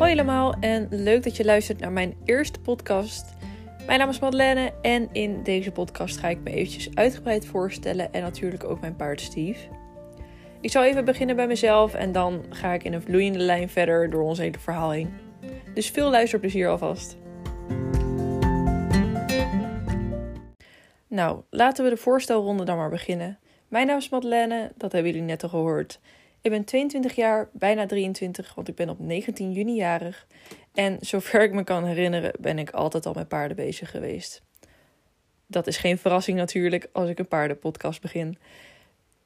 Hoi allemaal en leuk dat je luistert naar mijn eerste podcast. Mijn naam is Madeleine en in deze podcast ga ik me eventjes uitgebreid voorstellen en natuurlijk ook mijn paard Steve. Ik zal even beginnen bij mezelf en dan ga ik in een vloeiende lijn verder door ons hele verhaal heen. Dus veel luisterplezier alvast. Nou, laten we de voorstelronde dan maar beginnen. Mijn naam is Madeleine, dat hebben jullie net al gehoord. Ik ben 22 jaar, bijna 23, want ik ben op 19 juni jarig. En zover ik me kan herinneren, ben ik altijd al met paarden bezig geweest. Dat is geen verrassing natuurlijk als ik een paardenpodcast begin.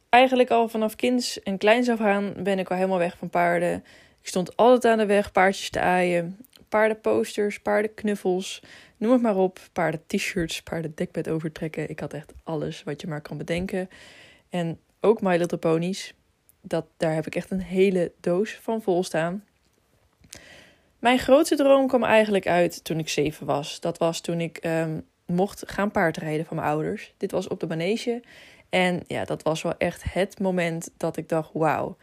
Eigenlijk al vanaf kinds en kleins af aan ben ik al helemaal weg van paarden. Ik stond altijd aan de weg paardjes te aaien. Paardenposters, paardenknuffels, noem het maar op. Paarden t-shirts, paarden dekbed overtrekken. Ik had echt alles wat je maar kan bedenken. En ook My Little Ponies dat, daar heb ik echt een hele doos van vol staan. Mijn grootste droom kwam eigenlijk uit toen ik zeven was. Dat was toen ik um, mocht gaan paardrijden van mijn ouders. Dit was op de manege. En ja, dat was wel echt het moment dat ik dacht: wauw.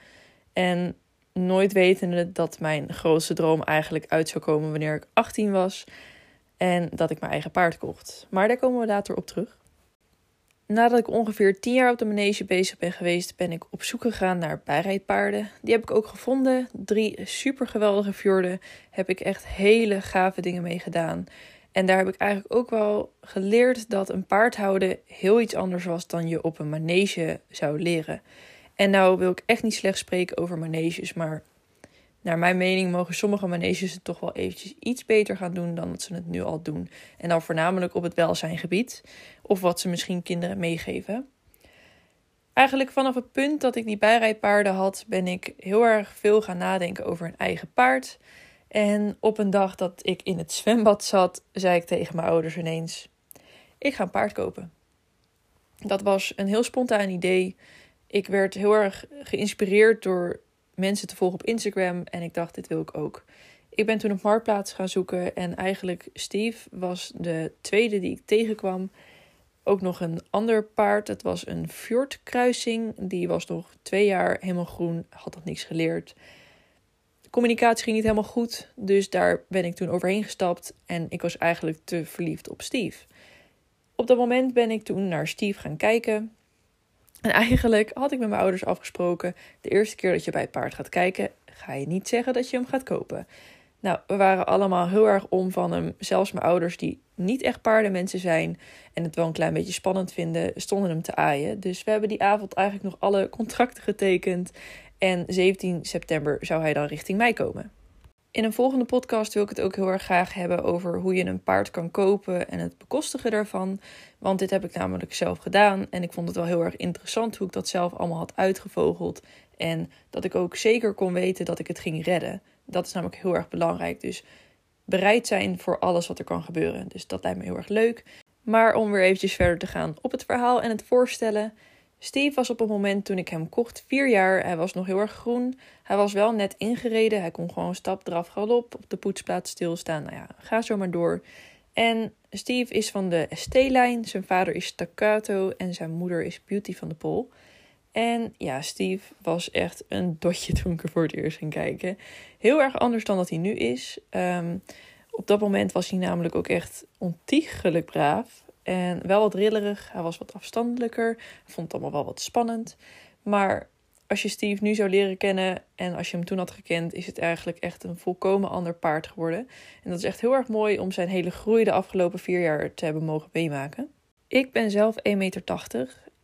En nooit wetende dat mijn grootste droom eigenlijk uit zou komen wanneer ik 18 was. En dat ik mijn eigen paard kocht. Maar daar komen we later op terug. Nadat ik ongeveer 10 jaar op de manege bezig ben geweest, ben ik op zoek gegaan naar bijrijdpaarden. Die heb ik ook gevonden. Drie super geweldige fjorden. Heb ik echt hele gave dingen mee gedaan. En daar heb ik eigenlijk ook wel geleerd dat een paard houden heel iets anders was dan je op een manege zou leren. En nou wil ik echt niet slecht spreken over maneges, maar naar mijn mening mogen sommige maneges het toch wel eventjes iets beter gaan doen dan dat ze het nu al doen. En dan voornamelijk op het welzijngebied of wat ze misschien kinderen meegeven. Eigenlijk vanaf het punt dat ik die bijrijdpaarden had, ben ik heel erg veel gaan nadenken over een eigen paard. En op een dag dat ik in het zwembad zat, zei ik tegen mijn ouders ineens: Ik ga een paard kopen. Dat was een heel spontaan idee. Ik werd heel erg geïnspireerd door mensen te volgen op Instagram en ik dacht, dit wil ik ook. Ik ben toen op Marktplaats gaan zoeken en eigenlijk Steve was de tweede die ik tegenkwam. Ook nog een ander paard, het was een fjordkruising. Die was nog twee jaar helemaal groen, had nog niks geleerd. De communicatie ging niet helemaal goed, dus daar ben ik toen overheen gestapt en ik was eigenlijk te verliefd op Steve. Op dat moment ben ik toen naar Steve gaan kijken en eigenlijk had ik met mijn ouders afgesproken: de eerste keer dat je bij het paard gaat kijken, ga je niet zeggen dat je hem gaat kopen. Nou, we waren allemaal heel erg om van hem. Zelfs mijn ouders, die niet echt paardenmensen zijn en het wel een klein beetje spannend vinden, stonden hem te aaien. Dus we hebben die avond eigenlijk nog alle contracten getekend. En 17 september zou hij dan richting mij komen. In een volgende podcast wil ik het ook heel erg graag hebben over hoe je een paard kan kopen en het bekostigen daarvan. Want dit heb ik namelijk zelf gedaan en ik vond het wel heel erg interessant hoe ik dat zelf allemaal had uitgevogeld. En dat ik ook zeker kon weten dat ik het ging redden. Dat is namelijk heel erg belangrijk. Dus bereid zijn voor alles wat er kan gebeuren. Dus dat lijkt me heel erg leuk. Maar om weer eventjes verder te gaan op het verhaal en het voorstellen. Steve was op het moment toen ik hem kocht vier jaar. Hij was nog heel erg groen. Hij was wel net ingereden. Hij kon gewoon stap, draf, galop op de poetsplaats stilstaan. Nou ja, ga zo maar door. En Steve is van de ST-lijn. Zijn vader is Staccato en zijn moeder is Beauty van de Pol. En ja, Steve was echt een dotje toen ik voor het eerst ging kijken. Heel erg anders dan dat hij nu is. Ehm, op dat moment was hij namelijk ook echt ontiegelijk braaf. En wel wat rillerig. Hij was wat afstandelijker. Vond het allemaal wel wat spannend. Maar als je Steve nu zou leren kennen en als je hem toen had gekend, is het eigenlijk echt een volkomen ander paard geworden. En dat is echt heel erg mooi om zijn hele groei de afgelopen vier jaar te hebben mogen meemaken. Ik ben zelf 1,80 meter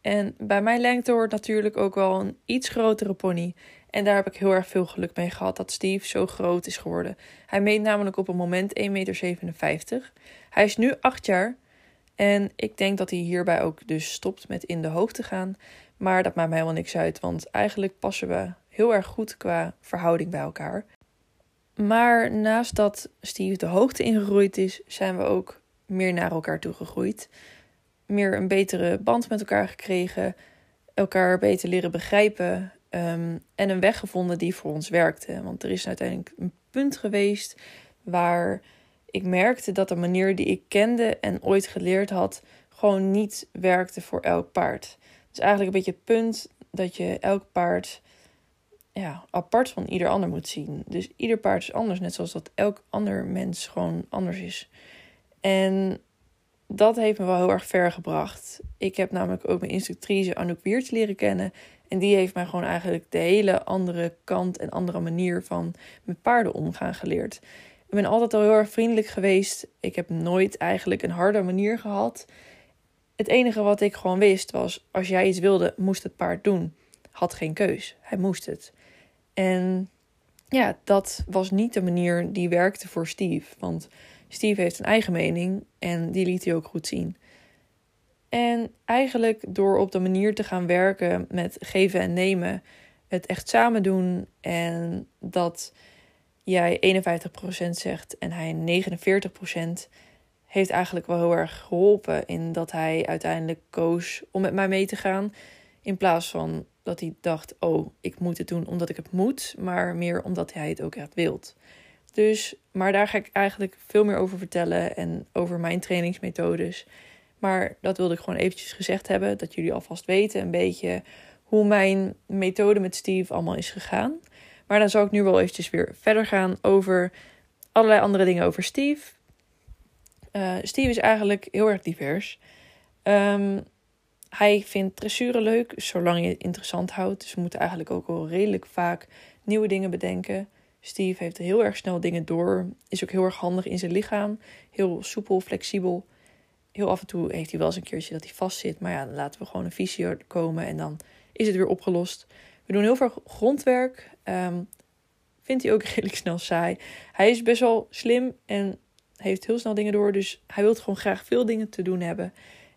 en bij mijn lengte hoort natuurlijk ook wel een iets grotere pony. En daar heb ik heel erg veel geluk mee gehad dat Steve zo groot is geworden. Hij meet namelijk op een moment 1,57 meter. Hij is nu 8 jaar en ik denk dat hij hierbij ook dus stopt met in de hoogte gaan. Maar dat maakt mij helemaal niks uit, want eigenlijk passen we heel erg goed qua verhouding bij elkaar. Maar naast dat Steve de hoogte ingegroeid is, zijn we ook meer naar elkaar toe gegroeid. Meer een betere band met elkaar gekregen, elkaar beter leren begrijpen um, en een weg gevonden die voor ons werkte. Want er is uiteindelijk een punt geweest waar ik merkte dat de manier die ik kende en ooit geleerd had, gewoon niet werkte voor elk paard. Dus eigenlijk een beetje het punt dat je elk paard ja, apart van ieder ander moet zien. Dus ieder paard is anders, net zoals dat elk ander mens gewoon anders is. En dat heeft me wel heel erg ver gebracht. Ik heb namelijk ook mijn instructrice Anouk Wiertz leren kennen. En die heeft mij gewoon eigenlijk de hele andere kant en andere manier van met paarden omgaan geleerd. Ik ben altijd al heel erg vriendelijk geweest. Ik heb nooit eigenlijk een harde manier gehad. Het enige wat ik gewoon wist was: als jij iets wilde, moest het paard doen. Had geen keus. Hij moest het. En ja, dat was niet de manier die werkte voor Steve. Want Steve heeft een eigen mening en die liet hij ook goed zien. En eigenlijk door op de manier te gaan werken met geven en nemen, het echt samen doen en dat jij 51% zegt en hij 49%, heeft eigenlijk wel heel erg geholpen in dat hij uiteindelijk koos om met mij mee te gaan. In plaats van dat hij dacht: oh, ik moet het doen omdat ik het moet, maar meer omdat hij het ook echt wilt. Dus, maar daar ga ik eigenlijk veel meer over vertellen en over mijn trainingsmethodes. Maar dat wilde ik gewoon eventjes gezegd hebben, dat jullie alvast weten een beetje hoe mijn methode met Steve allemaal is gegaan. Maar dan zal ik nu wel eventjes weer verder gaan over allerlei andere dingen over Steve. Uh, Steve is eigenlijk heel erg divers. Um, hij vindt dressuren leuk, zolang je het interessant houdt. Dus we moeten eigenlijk ook wel redelijk vaak nieuwe dingen bedenken. Steve heeft heel erg snel dingen door. Is ook heel erg handig in zijn lichaam. Heel soepel, flexibel. Heel af en toe heeft hij wel eens een keertje dat hij vast zit. Maar ja, dan laten we gewoon een visio komen en dan is het weer opgelost. We doen heel veel grondwerk. Um, vindt hij ook redelijk snel saai. Hij is best wel slim en heeft heel snel dingen door. Dus hij wil gewoon graag veel dingen te doen hebben.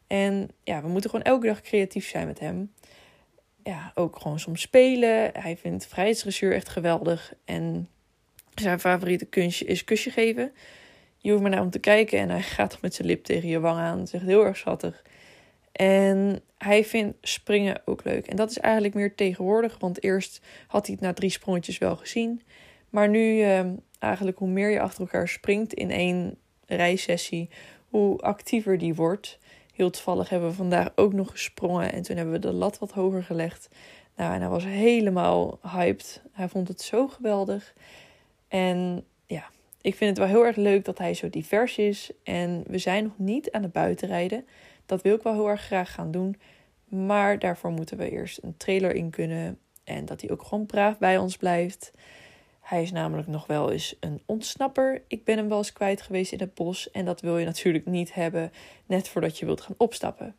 En ja, we moeten gewoon elke dag creatief zijn met hem. Ja, ook gewoon soms spelen. Hij vindt vrijheidsdressuur echt geweldig. En zijn favoriete kunstje is kusje geven. Je hoeft maar naar hem te kijken en hij gaat met zijn lip tegen je wang aan. Dat is echt heel erg schattig. En hij vindt springen ook leuk. En dat is eigenlijk meer tegenwoordig, want eerst had hij het na drie sprongetjes wel gezien. Maar nu, eh, eigenlijk hoe meer je achter elkaar springt in één rijsessie, hoe actiever die wordt. Heel toevallig hebben we vandaag ook nog gesprongen en toen hebben we de lat wat hoger gelegd. Nou, en hij was helemaal hyped. Hij vond het zo geweldig. En ja, ik vind het wel heel erg leuk dat hij zo divers is. En we zijn nog niet aan het buitenrijden. Dat wil ik wel heel erg graag gaan doen. Maar daarvoor moeten we eerst een trailer in kunnen. En dat hij ook gewoon braaf bij ons blijft. Hij is namelijk nog wel eens een ontsnapper. Ik ben hem wel eens kwijt geweest in het bos. En dat wil je natuurlijk niet hebben net voordat je wilt gaan opstappen.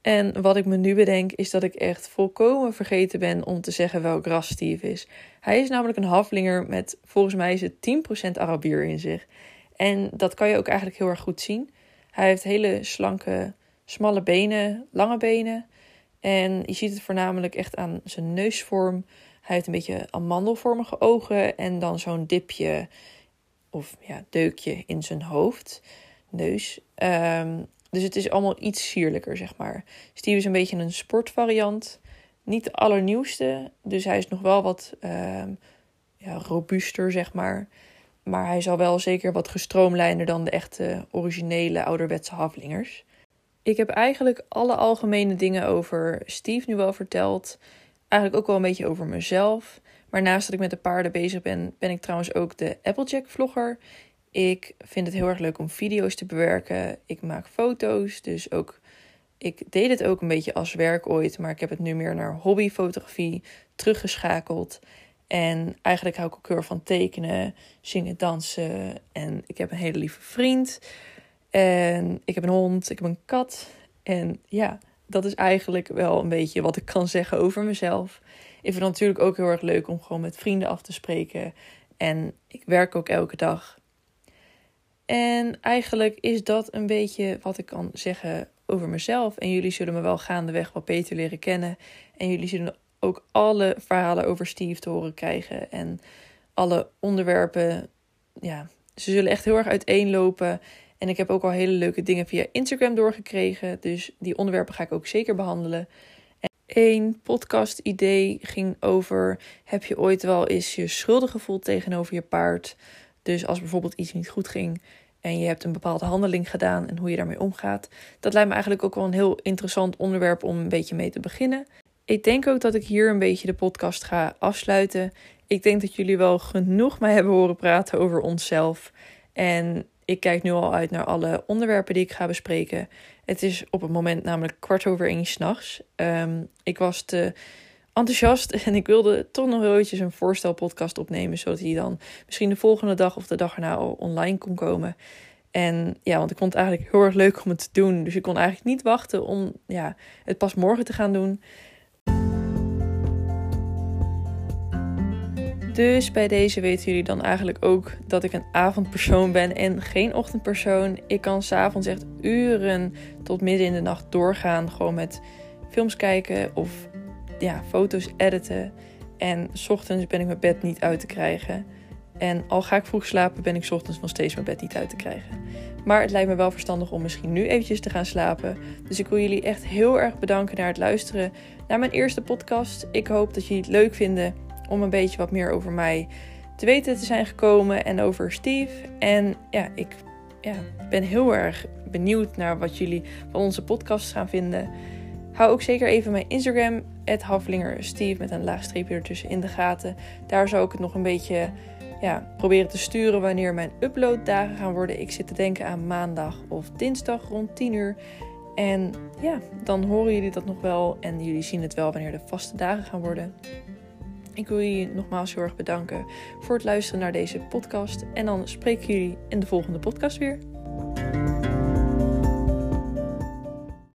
En wat ik me nu bedenk is dat ik echt volkomen vergeten ben om te zeggen welk ras Steve is. Hij is namelijk een haflinger met volgens mij is het 10% Arabier in zich. En dat kan je ook eigenlijk heel erg goed zien. Hij heeft hele slanke, smalle benen, lange benen. En je ziet het voornamelijk echt aan zijn neusvorm. Hij heeft een beetje amandelvormige ogen en dan zo'n dipje of ja, deukje in zijn hoofd, neus. Um, dus het is allemaal iets sierlijker, zeg maar. Steve is een beetje een sportvariant. Niet de allernieuwste, dus hij is nog wel wat uh, ja, robuuster, zeg maar. Maar hij is al wel zeker wat gestroomlijnder dan de echte originele ouderwetse haflingers. Ik heb eigenlijk alle algemene dingen over Steve nu wel verteld. Eigenlijk ook wel een beetje over mezelf. Maar naast dat ik met de paarden bezig ben, ben ik trouwens ook de Applejack-vlogger. Ik vind het heel erg leuk om video's te bewerken. Ik maak foto's, dus ook. Ik deed het ook een beetje als werk ooit, maar ik heb het nu meer naar hobbyfotografie teruggeschakeld. En eigenlijk hou ik ook heel van tekenen, zingen, dansen. En ik heb een hele lieve vriend. En ik heb een hond, ik heb een kat. En ja, dat is eigenlijk wel een beetje wat ik kan zeggen over mezelf. Ik vind het natuurlijk ook heel erg leuk om gewoon met vrienden af te spreken. En ik werk ook elke dag. En eigenlijk is dat een beetje wat ik kan zeggen over mezelf. En jullie zullen me wel gaandeweg wat beter leren kennen. En jullie zullen ook alle verhalen over Steve te horen krijgen. En alle onderwerpen. Ja, ze zullen echt heel erg uiteenlopen. En ik heb ook al hele leuke dingen via Instagram doorgekregen. Dus die onderwerpen ga ik ook zeker behandelen. En één podcast-idee ging over: heb je ooit wel eens je schuldig gevoeld tegenover je paard? Dus als bijvoorbeeld iets niet goed ging en je hebt een bepaalde handeling gedaan en hoe je daarmee omgaat. Dat lijkt me eigenlijk ook wel een heel interessant onderwerp om een beetje mee te beginnen. Ik denk ook dat ik hier een beetje de podcast ga afsluiten. Ik denk dat jullie wel genoeg mij hebben horen praten over onszelf. En ik kijk nu al uit naar alle onderwerpen die ik ga bespreken. Het is op het moment namelijk kwart over één s'nachts. Um, ik was te enthousiast en ik wilde toch nog wel eventjes een voorstelpodcast opnemen. Zodat hij dan misschien de volgende dag of de dag erna al online kon komen. En ja, want ik vond het eigenlijk heel erg leuk om het te doen. Dus ik kon eigenlijk niet wachten om ja, het pas morgen te gaan doen. Dus bij deze weten jullie dan eigenlijk ook dat ik een avondpersoon ben en geen ochtendpersoon. Ik kan s'avonds echt uren tot midden in de nacht doorgaan. Gewoon met films kijken of ja, foto's editen. En s ochtends ben ik mijn bed niet uit te krijgen. En al ga ik vroeg slapen, ben ik s ochtends nog steeds mijn bed niet uit te krijgen. Maar het lijkt me wel verstandig om misschien nu eventjes te gaan slapen. Dus ik wil jullie echt heel erg bedanken naar het luisteren naar mijn eerste podcast. Ik hoop dat jullie het leuk vinden om een beetje wat meer over mij te weten te zijn gekomen en over Steve. En ja, ik ja, ben heel erg benieuwd naar wat jullie van onze podcast gaan vinden. Hou ook zeker even mijn Instagram, Steve met een laag streepje ertussen in de gaten. Daar zou ik het nog een beetje ja, proberen te sturen wanneer mijn uploaddagen gaan worden. Ik zit te denken aan maandag of dinsdag rond 10 uur. En ja, dan horen jullie dat nog wel en jullie zien het wel wanneer de vaste dagen gaan worden. Ik wil jullie nogmaals heel erg bedanken voor het luisteren naar deze podcast. En dan spreek jullie in de volgende podcast weer.